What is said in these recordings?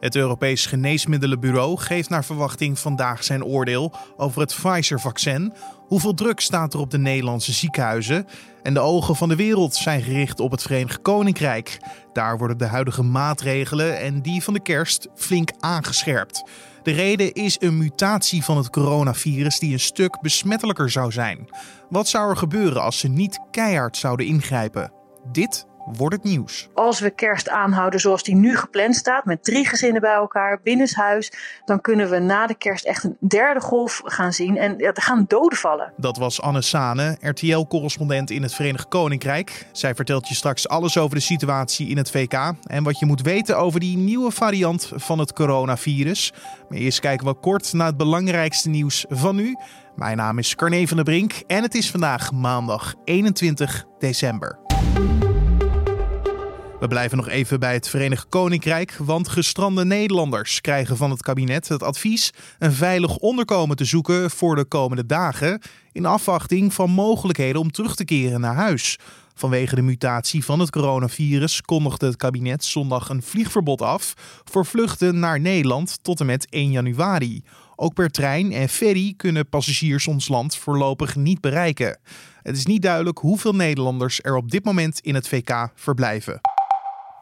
Het Europees Geneesmiddelenbureau geeft naar verwachting vandaag zijn oordeel over het Pfizer-vaccin. Hoeveel druk staat er op de Nederlandse ziekenhuizen? En de ogen van de wereld zijn gericht op het Verenigd Koninkrijk. Daar worden de huidige maatregelen en die van de kerst flink aangescherpt. De reden is een mutatie van het coronavirus die een stuk besmettelijker zou zijn. Wat zou er gebeuren als ze niet keihard zouden ingrijpen? Dit wordt het nieuws. Als we kerst aanhouden zoals die nu gepland staat, met drie gezinnen bij elkaar, binnenshuis, dan kunnen we na de kerst echt een derde golf gaan zien en er gaan doden vallen. Dat was Anne Sane, RTL-correspondent in het Verenigd Koninkrijk. Zij vertelt je straks alles over de situatie in het VK en wat je moet weten over die nieuwe variant van het coronavirus. Maar eerst kijken we kort naar het belangrijkste nieuws van nu. Mijn naam is Carne van der Brink en het is vandaag maandag 21 december. We blijven nog even bij het Verenigd Koninkrijk, want gestrande Nederlanders krijgen van het kabinet het advies een veilig onderkomen te zoeken voor de komende dagen, in afwachting van mogelijkheden om terug te keren naar huis. Vanwege de mutatie van het coronavirus kondigde het kabinet zondag een vliegverbod af voor vluchten naar Nederland tot en met 1 januari. Ook per trein en ferry kunnen passagiers ons land voorlopig niet bereiken. Het is niet duidelijk hoeveel Nederlanders er op dit moment in het VK verblijven.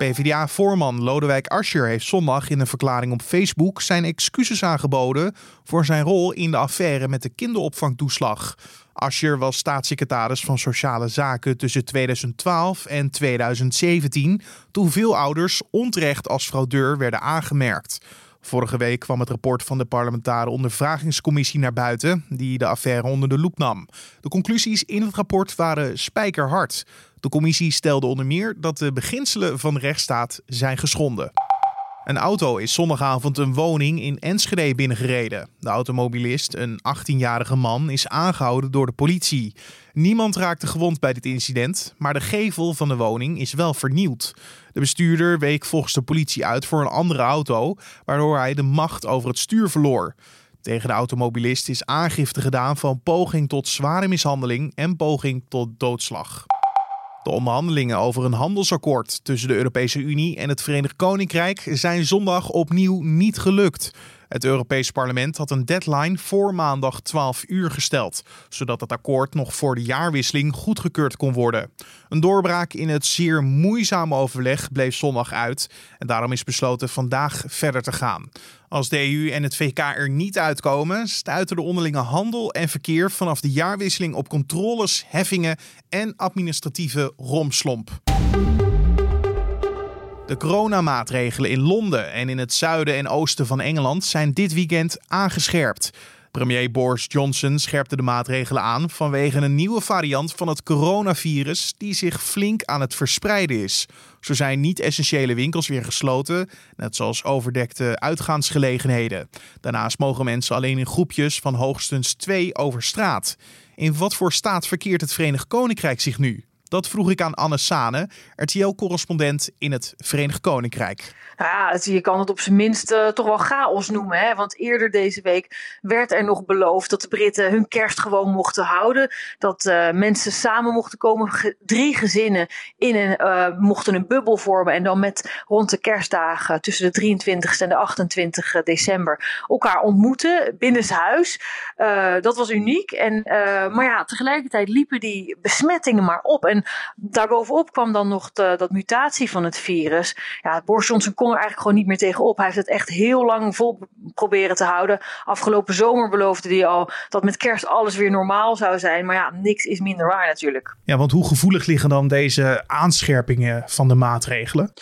PvdA-voorman Lodewijk Asscher heeft zondag in een verklaring op Facebook zijn excuses aangeboden voor zijn rol in de affaire met de kinderopvangtoeslag. Asscher was staatssecretaris van Sociale Zaken tussen 2012 en 2017, toen veel ouders onterecht als fraudeur werden aangemerkt. Vorige week kwam het rapport van de parlementaire ondervragingscommissie naar buiten, die de affaire onder de loep nam. De conclusies in het rapport waren spijkerhard. De commissie stelde onder meer dat de beginselen van de rechtsstaat zijn geschonden. Een auto is zondagavond een woning in Enschede binnengereden. De automobilist, een 18-jarige man, is aangehouden door de politie. Niemand raakte gewond bij dit incident, maar de gevel van de woning is wel vernield. De bestuurder week volgens de politie uit voor een andere auto, waardoor hij de macht over het stuur verloor. Tegen de automobilist is aangifte gedaan van poging tot zware mishandeling en poging tot doodslag. De onderhandelingen over een handelsakkoord tussen de Europese Unie en het Verenigd Koninkrijk zijn zondag opnieuw niet gelukt. Het Europees Parlement had een deadline voor maandag 12 uur gesteld, zodat het akkoord nog voor de jaarwisseling goedgekeurd kon worden. Een doorbraak in het zeer moeizame overleg bleef zondag uit en daarom is besloten vandaag verder te gaan. Als de EU en het VK er niet uitkomen, stuiten de onderlinge handel en verkeer vanaf de jaarwisseling op controles, heffingen en administratieve romslomp. De coronamaatregelen in Londen en in het zuiden en oosten van Engeland zijn dit weekend aangescherpt. Premier Boris Johnson scherpte de maatregelen aan vanwege een nieuwe variant van het coronavirus die zich flink aan het verspreiden is. Zo zijn niet-essentiële winkels weer gesloten, net zoals overdekte uitgaansgelegenheden. Daarnaast mogen mensen alleen in groepjes van hoogstens twee over straat. In wat voor staat verkeert het Verenigd Koninkrijk zich nu? Dat vroeg ik aan Anne Sane, RTL-correspondent in het Verenigd Koninkrijk. Ja, je kan het op zijn minst uh, toch wel chaos noemen. Hè? Want eerder deze week werd er nog beloofd dat de Britten hun kerst gewoon mochten houden. Dat uh, mensen samen mochten komen, drie gezinnen in een, uh, mochten een bubbel vormen. En dan met rond de kerstdagen tussen de 23 en de 28 december elkaar ontmoeten binnenshuis. dat was uniek. En, maar ja, tegelijkertijd liepen die besmettingen maar op. En daarbovenop kwam dan nog de, dat mutatie van het virus. Ja, Boris Johnson kon er eigenlijk gewoon niet meer tegenop. Hij heeft het echt heel lang vol proberen te houden. Afgelopen zomer beloofde hij al dat met kerst alles weer normaal zou zijn. Maar ja, niks is minder waar natuurlijk. Ja, want hoe gevoelig liggen dan deze aanscherpingen van de maatregelen?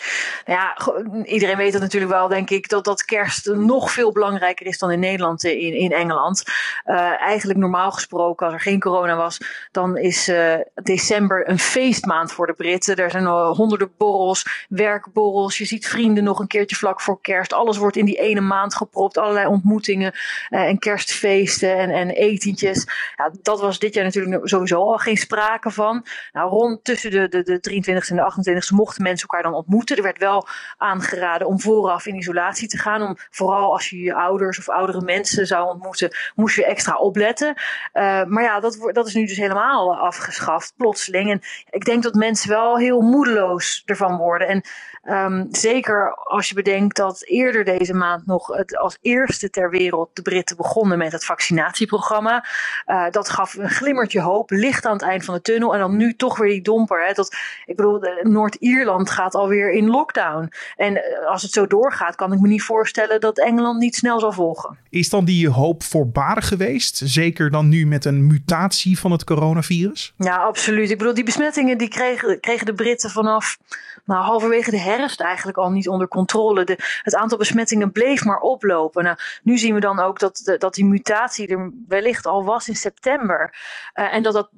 Nou ja, iedereen weet het natuurlijk wel, denk ik, dat, dat kerst nog veel belangrijker is dan in Nederland, eh, in, in Engeland. Uh, eigenlijk normaal gesproken, als er geen corona was, dan is uh, december een feestmaand voor de Britten. Er zijn honderden borrels, werkborrels. Je ziet vrienden nog een keertje vlak voor kerst. Alles wordt in die ene maand gepropt. Allerlei ontmoetingen uh, en kerstfeesten en, en etentjes. Ja, dat was dit jaar natuurlijk sowieso al geen sprake van. Nou, rond tussen de, de, de 23 en de 28e mochten mensen elkaar dan ontmoeten. Er werd wel aangeraden om vooraf in isolatie te gaan. Om, vooral als je je ouders of oudere mensen zou ontmoeten, moest je extra opletten. Uh, maar ja, dat, dat is nu dus helemaal afgeschaft, plotseling. Ik denk dat mensen wel heel moedeloos ervan worden. En Um, zeker als je bedenkt dat eerder deze maand nog het als eerste ter wereld de Britten begonnen met het vaccinatieprogramma. Uh, dat gaf een glimmertje hoop, licht aan het eind van de tunnel. En dan nu toch weer die domper. Hè, dat, ik bedoel, Noord-Ierland gaat alweer in lockdown. En uh, als het zo doorgaat, kan ik me niet voorstellen dat Engeland niet snel zal volgen. Is dan die hoop voorbarig geweest? Zeker dan nu met een mutatie van het coronavirus? Ja, absoluut. Ik bedoel, die besmettingen die kregen, kregen de Britten vanaf nou, halverwege de herfst eigenlijk al niet onder controle. De, het aantal besmettingen bleef maar oplopen. Nou, nu zien we dan ook dat, dat die mutatie er wellicht al was in september. Uh, en dat dat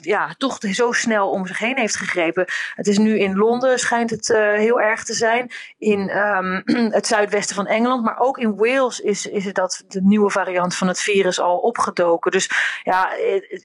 ja, toch zo snel om zich heen heeft gegrepen. Het is nu in Londen, schijnt het uh, heel erg te zijn. In um, het zuidwesten van Engeland. Maar ook in Wales is, is dat de nieuwe variant van het virus al opgedoken. Dus ja,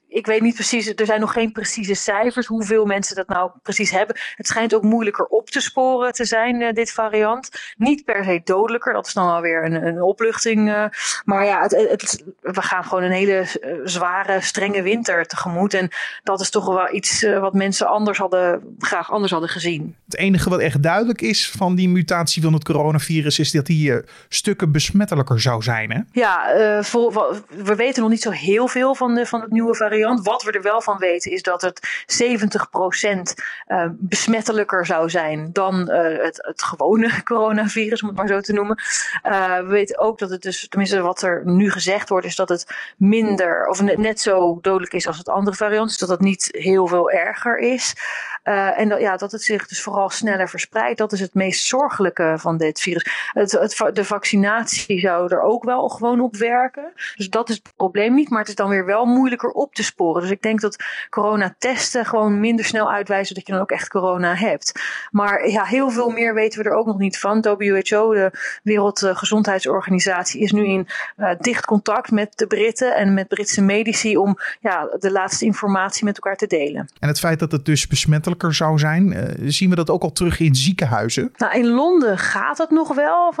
ik weet niet precies. Er zijn nog geen precieze cijfers hoeveel mensen dat nou precies hebben. Het schijnt ook moeilijker op te sporen te zijn, uh, dit variant. Niet per se dodelijker, dat is dan alweer een, een opluchting. Uh, maar ja, het, het, we gaan gewoon een hele uh, zware, strenge winter tegemoet. En dat is toch wel iets wat mensen anders hadden, graag anders hadden gezien. Het enige wat echt duidelijk is van die mutatie van het coronavirus is dat die stukken besmettelijker zou zijn. Hè? Ja, voor, we weten nog niet zo heel veel van, de, van het nieuwe variant. Wat we er wel van weten is dat het 70% besmettelijker zou zijn dan uh, het, het, gewone coronavirus, om het maar zo te noemen. Uh, we weten ook dat het dus, tenminste wat er nu gezegd wordt, is dat het minder of net, net zo dodelijk is als het andere variant. Dus dat het niet heel veel erger is. Uh, en dat, ja, dat het zich dus vooral sneller verspreidt. Dat is het meest zorgelijke van dit virus. Het, het, de vaccinatie zou er ook wel gewoon op werken. Dus dat is het probleem niet. Maar het is dan weer wel moeilijker op te sporen. Dus ik denk dat coronatesten gewoon minder snel uitwijzen dat je dan ook echt corona hebt. Maar ja, heel veel meer weten we er ook nog niet van. WHO, de Wereldgezondheidsorganisatie, is nu in uh, dicht contact met de Britten en met Britse medici om ja, de laatste informatie met elkaar te delen. En het feit dat het dus zou zijn, uh, zien we dat ook al terug in ziekenhuizen? Nou, in Londen gaat het nog wel,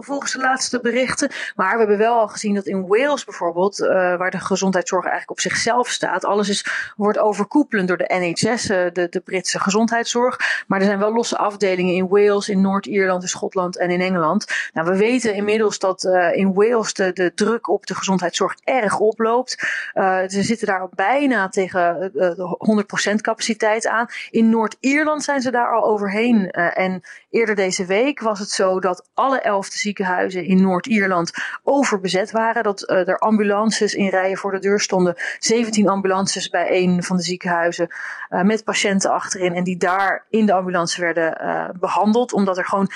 volgens de laatste berichten. Maar we hebben wel al gezien dat in Wales bijvoorbeeld, uh, waar de gezondheidszorg eigenlijk op zichzelf staat, alles is, wordt overkoepelend door de NHS, de, de Britse gezondheidszorg. Maar er zijn wel losse afdelingen in Wales, in Noord-Ierland, in Schotland en in Engeland. Nou, we weten inmiddels dat in Wales de, de, druk op de gezondheidszorg erg oploopt. Ze zitten daar bijna tegen uh, de 100% capaciteit aan. In Noord-Ierland zijn ze daar al overheen. en eerder deze week was het zo dat alle elfde ziekenhuizen in Noord-Ierland overbezet waren. Dat er ambulances in rijen voor de deur stonden. 17 ambulances bij een van de ziekenhuizen met patiënten achterin. En die daar in de ambulance werden behandeld. Omdat er gewoon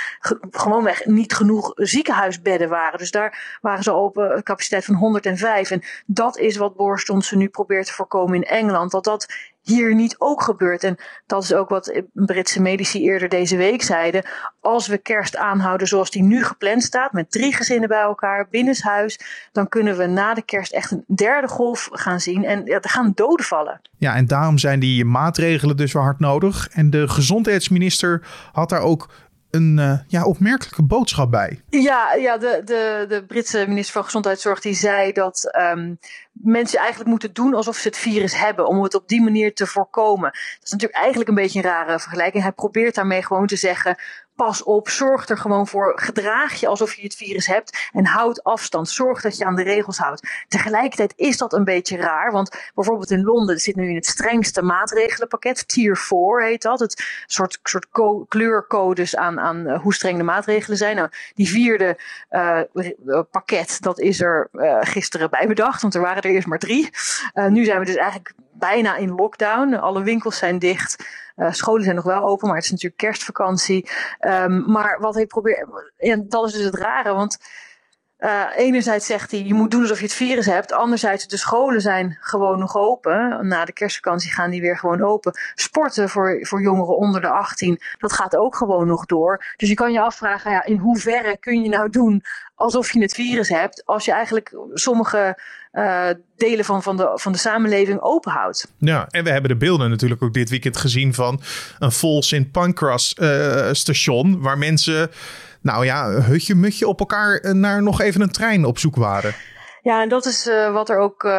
gewoonweg niet genoeg ziekenhuisbedden waren. Dus daar waren ze op een capaciteit van 105. En dat is wat Boris nu probeert te voorkomen in Engeland. Dat dat hier niet ook gebeurt. En dat is ook wat Britse medici eerder deze week zeiden. Als we kerst aanhouden zoals die nu gepland staat, met drie gezinnen bij elkaar, binnenshuis, dan kunnen we na de kerst echt een derde golf gaan zien. En er gaan doden vallen. Ja, en daarom zijn die maatregelen dus wel hard nodig. En de gezondheidsminister had daar ook een uh, ja, opmerkelijke boodschap bij. Ja, ja de, de, de Britse minister van Gezondheidszorg die zei dat um, mensen eigenlijk moeten doen alsof ze het virus hebben, om het op die manier te voorkomen. Dat is natuurlijk eigenlijk een beetje een rare vergelijking. Hij probeert daarmee gewoon te zeggen: pas op, zorg er gewoon voor, gedraag je alsof je het virus hebt en houd afstand. Zorg dat je aan de regels houdt. Tegelijkertijd is dat een beetje raar, want bijvoorbeeld in Londen zit nu in het strengste maatregelenpakket, Tier 4 heet dat, het soort, soort kleurcodes aan, aan uh, hoe streng de maatregelen zijn. Nou, die vierde uh, pakket, dat is er uh, gisteren bij bedacht, want er waren er eerst maar drie. nu zijn we dus eigenlijk bijna in lockdown. Alle winkels zijn dicht. Uh, scholen zijn nog wel open, maar het is natuurlijk kerstvakantie. Um, maar wat hij probeert, en dat is dus het rare, want uh, enerzijds zegt hij, je moet doen alsof je het virus hebt. Anderzijds, de scholen zijn gewoon nog open. Na de kerstvakantie gaan die weer gewoon open. Sporten voor, voor jongeren onder de 18, dat gaat ook gewoon nog door. Dus je kan je afvragen, ja, in hoeverre kun je nou doen alsof je het virus hebt, als je eigenlijk sommige uh, delen van, van, de, van de samenleving openhoudt. Ja, en we hebben de beelden natuurlijk ook dit weekend gezien van een vol St. Pancras uh, station, waar mensen nou ja, hutje mutje op elkaar naar nog even een trein op zoek waren. Ja, en dat is uh, wat er ook, uh,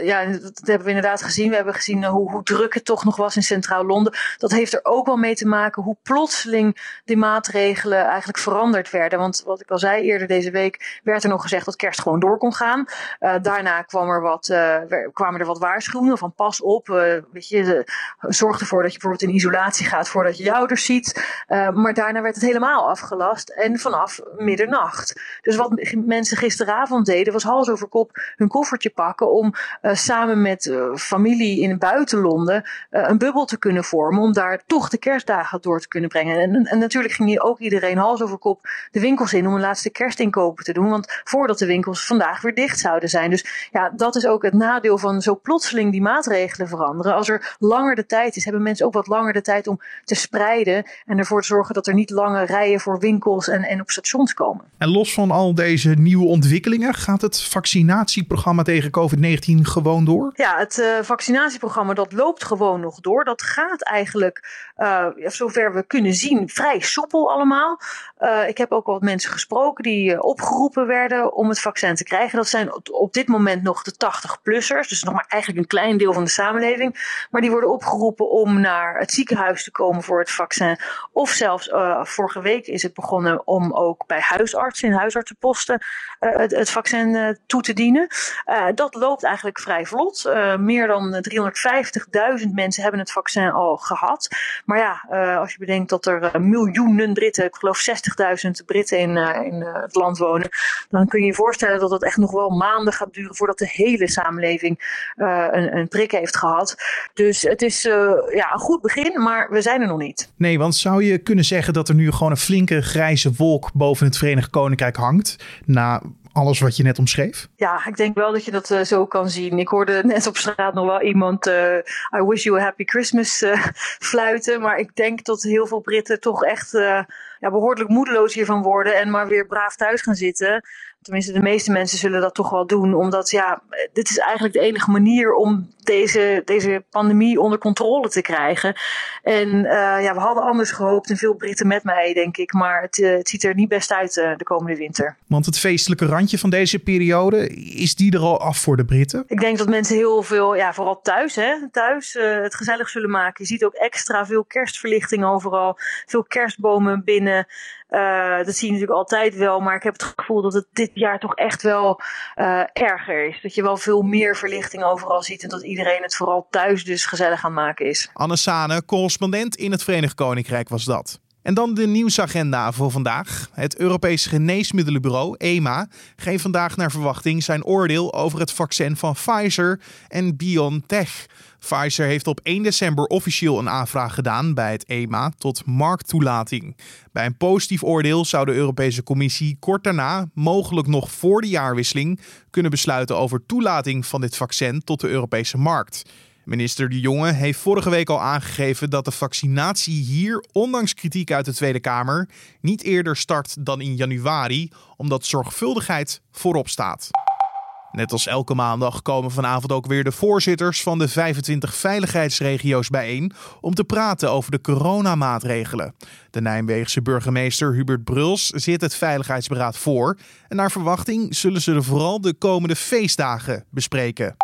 ja, dat hebben we inderdaad gezien. We hebben gezien uh, hoe, hoe druk het toch nog was in Centraal Londen. Dat heeft er ook wel mee te maken hoe plotseling die maatregelen eigenlijk veranderd werden. Want wat ik al zei eerder deze week, werd er nog gezegd dat kerst gewoon door kon gaan. daarna kwam er wat, kwamen er wat waarschuwingen van pas op, weet je, zorg ervoor dat je bijvoorbeeld in isolatie gaat voordat je je ouders ziet. maar daarna werd het helemaal afgelast en vanaf middernacht. Dus wat mensen gisteravond deden was hals kop hun koffertje pakken om uh, samen met uh, familie in buitenlonden uh, een bubbel te kunnen vormen om daar toch de kerstdagen door te kunnen brengen. En, en natuurlijk ging hier ook iedereen hals over kop de winkels in om een laatste kerstinkopen te doen, want voordat de winkels vandaag weer dicht zouden zijn. Dus ja, dat is ook het nadeel van zo plotseling die maatregelen veranderen. Als er langer de tijd is, hebben mensen ook wat langer de tijd om te spreiden en ervoor te zorgen dat er niet lange rijen voor winkels en, en op stations komen. En los van al deze nieuwe ontwikkelingen, gaat het vaccinatieprogramma tegen COVID-19 gewoon door? Ja, het uh, vaccinatieprogramma dat loopt gewoon nog door. Dat gaat eigenlijk, uh, zover we kunnen zien, vrij soepel allemaal. Uh, ik heb ook wat mensen gesproken die opgeroepen werden om het vaccin te krijgen. Dat zijn op dit moment nog de 80-plussers, dus nog maar eigenlijk een klein deel van de samenleving. Maar die worden opgeroepen om naar het ziekenhuis te komen voor het vaccin. Of zelfs vorige week is het begonnen om ook bij huisartsen in huisartsenposten het, het vaccin toe te dienen. Uh, dat loopt eigenlijk vrij vlot. Uh, meer dan 350.000 mensen hebben het vaccin al gehad. Maar ja, uh, als je bedenkt dat er miljoenen Britten, ik geloof 60.000 Britten in, in het land wonen, dan kun je je voorstellen dat het echt nog wel maanden gaat duren voordat de hele samenleving een, een, prik heeft gehad. Dus het is ja, een goed begin, maar we zijn er nog niet. Nee, want zou je kunnen zeggen dat er nu gewoon een flinke grijze wolk boven het Verenigd Koninkrijk hangt? Na alles wat je net omschreef? Ja, ik denk wel dat je dat uh, zo kan zien. Ik hoorde net op straat nog wel iemand uh, I wish you a happy Christmas uh, fluiten. Maar ik denk dat heel veel Britten toch echt ja, behoorlijk moedeloos hiervan worden en maar weer braaf thuis gaan zitten. Tenminste, de meeste mensen zullen dat toch wel doen. Omdat ja, dit is eigenlijk de enige manier om deze, deze pandemie onder controle te krijgen. En uh, ja, we hadden anders gehoopt en veel Britten met mij, denk ik. Maar het, uh, het ziet er niet best uit uh, de komende winter. Want het feestelijke randje van deze periode, is die er al af voor de Britten? Ik denk dat mensen heel veel, ja, vooral thuis, hè, thuis het gezellig zullen maken. Je ziet ook extra veel kerstverlichting overal. Veel kerstbomen binnen. Uh, dat zie je natuurlijk altijd wel, maar ik heb het gevoel dat het dit jaar toch echt wel uh, erger is. Dat je wel veel meer verlichting overal ziet en dat iedereen het vooral thuis dus gezellig aan maken is. Anne Sane, correspondent in het Verenigd Koninkrijk was dat. En dan de nieuwsagenda voor vandaag. Het Europese Geneesmiddelenbureau, EMA, geeft vandaag naar verwachting zijn oordeel over het vaccin van Pfizer en BioNTech. Pfizer heeft op 1 december officieel een aanvraag gedaan bij het EMA tot markttoelating. Bij een positief oordeel zou de Europese Commissie kort daarna, mogelijk nog voor de jaarwisseling, kunnen besluiten over toelating van dit vaccin tot de Europese markt. Minister De Jonge heeft vorige week al aangegeven dat de vaccinatie hier, ondanks kritiek uit de Tweede Kamer, niet eerder start dan in januari, omdat zorgvuldigheid voorop staat. Net als elke maandag komen vanavond ook weer de voorzitters van de 25 veiligheidsregio's bijeen om te praten over de coronamaatregelen. De Nijmeegse burgemeester Hubert Bruls zit het Veiligheidsberaad voor en naar verwachting zullen ze er vooral de komende feestdagen bespreken.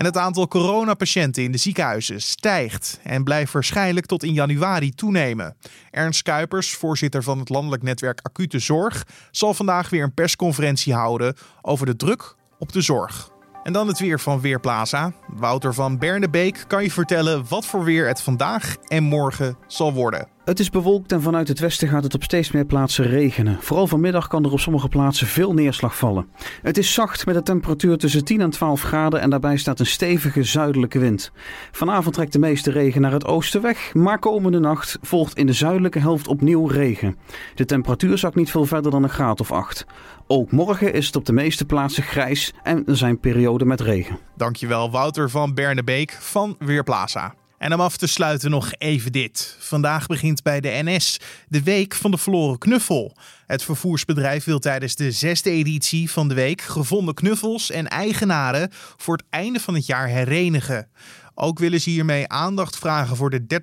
En het aantal coronapatiënten in de ziekenhuizen stijgt en blijft waarschijnlijk tot in januari toenemen. Ernst Kuipers, voorzitter van het landelijk netwerk Acute Zorg, zal vandaag weer een persconferentie houden over de druk op de zorg. En dan het weer van Weerplaza. Wouter van Bernebeek kan je vertellen wat voor weer het vandaag en morgen zal worden. Het is bewolkt en vanuit het westen gaat het op steeds meer plaatsen regenen. Vooral vanmiddag kan er op sommige plaatsen veel neerslag vallen. Het is zacht met een temperatuur tussen 10 en 12 graden en daarbij staat een stevige zuidelijke wind. Vanavond trekt de meeste regen naar het oosten weg, maar komende nacht volgt in de zuidelijke helft opnieuw regen. De temperatuur zakt niet veel verder dan een graad of 8. Ook morgen is het op de meeste plaatsen grijs en er zijn perioden met regen. Dankjewel Wouter van Bernebeek van Weerplaza. En om af te sluiten nog even dit. Vandaag begint bij de NS de Week van de Verloren Knuffel. Het vervoersbedrijf wil tijdens de zesde editie van de week gevonden knuffels en eigenaren voor het einde van het jaar herenigen. Ook willen ze hiermee aandacht vragen voor de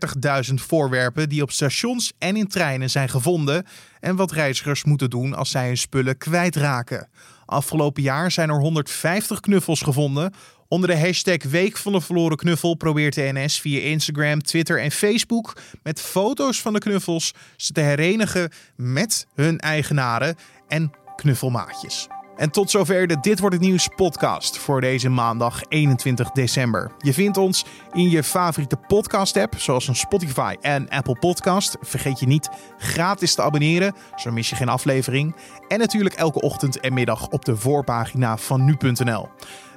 30.000 voorwerpen die op stations en in treinen zijn gevonden en wat reizigers moeten doen als zij hun spullen kwijtraken. Afgelopen jaar zijn er 150 knuffels gevonden. Onder de hashtag Week van de Verloren Knuffel probeert de NS via Instagram, Twitter en Facebook met foto's van de knuffels ze te herenigen met hun eigenaren en knuffelmaatjes. En tot zover de Dit Wordt Het Nieuws podcast voor deze maandag 21 december. Je vindt ons in je favoriete podcast app, zoals een Spotify en Apple Podcast. Vergeet je niet gratis te abonneren, zo mis je geen aflevering. En natuurlijk elke ochtend en middag op de voorpagina van nu.nl.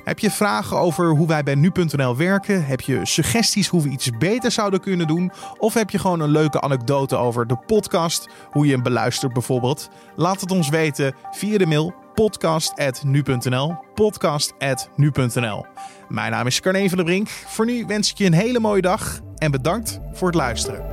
Heb je vragen over hoe wij bij nu.nl werken? Heb je suggesties hoe we iets beter zouden kunnen doen? Of heb je gewoon een leuke anekdote over de podcast, hoe je hem beluistert bijvoorbeeld? Laat het ons weten via de mail podcast.nu.nl. Podcast.nu.nl. Mijn naam is Carne van der Brink. Voor nu wens ik je een hele mooie dag en bedankt voor het luisteren.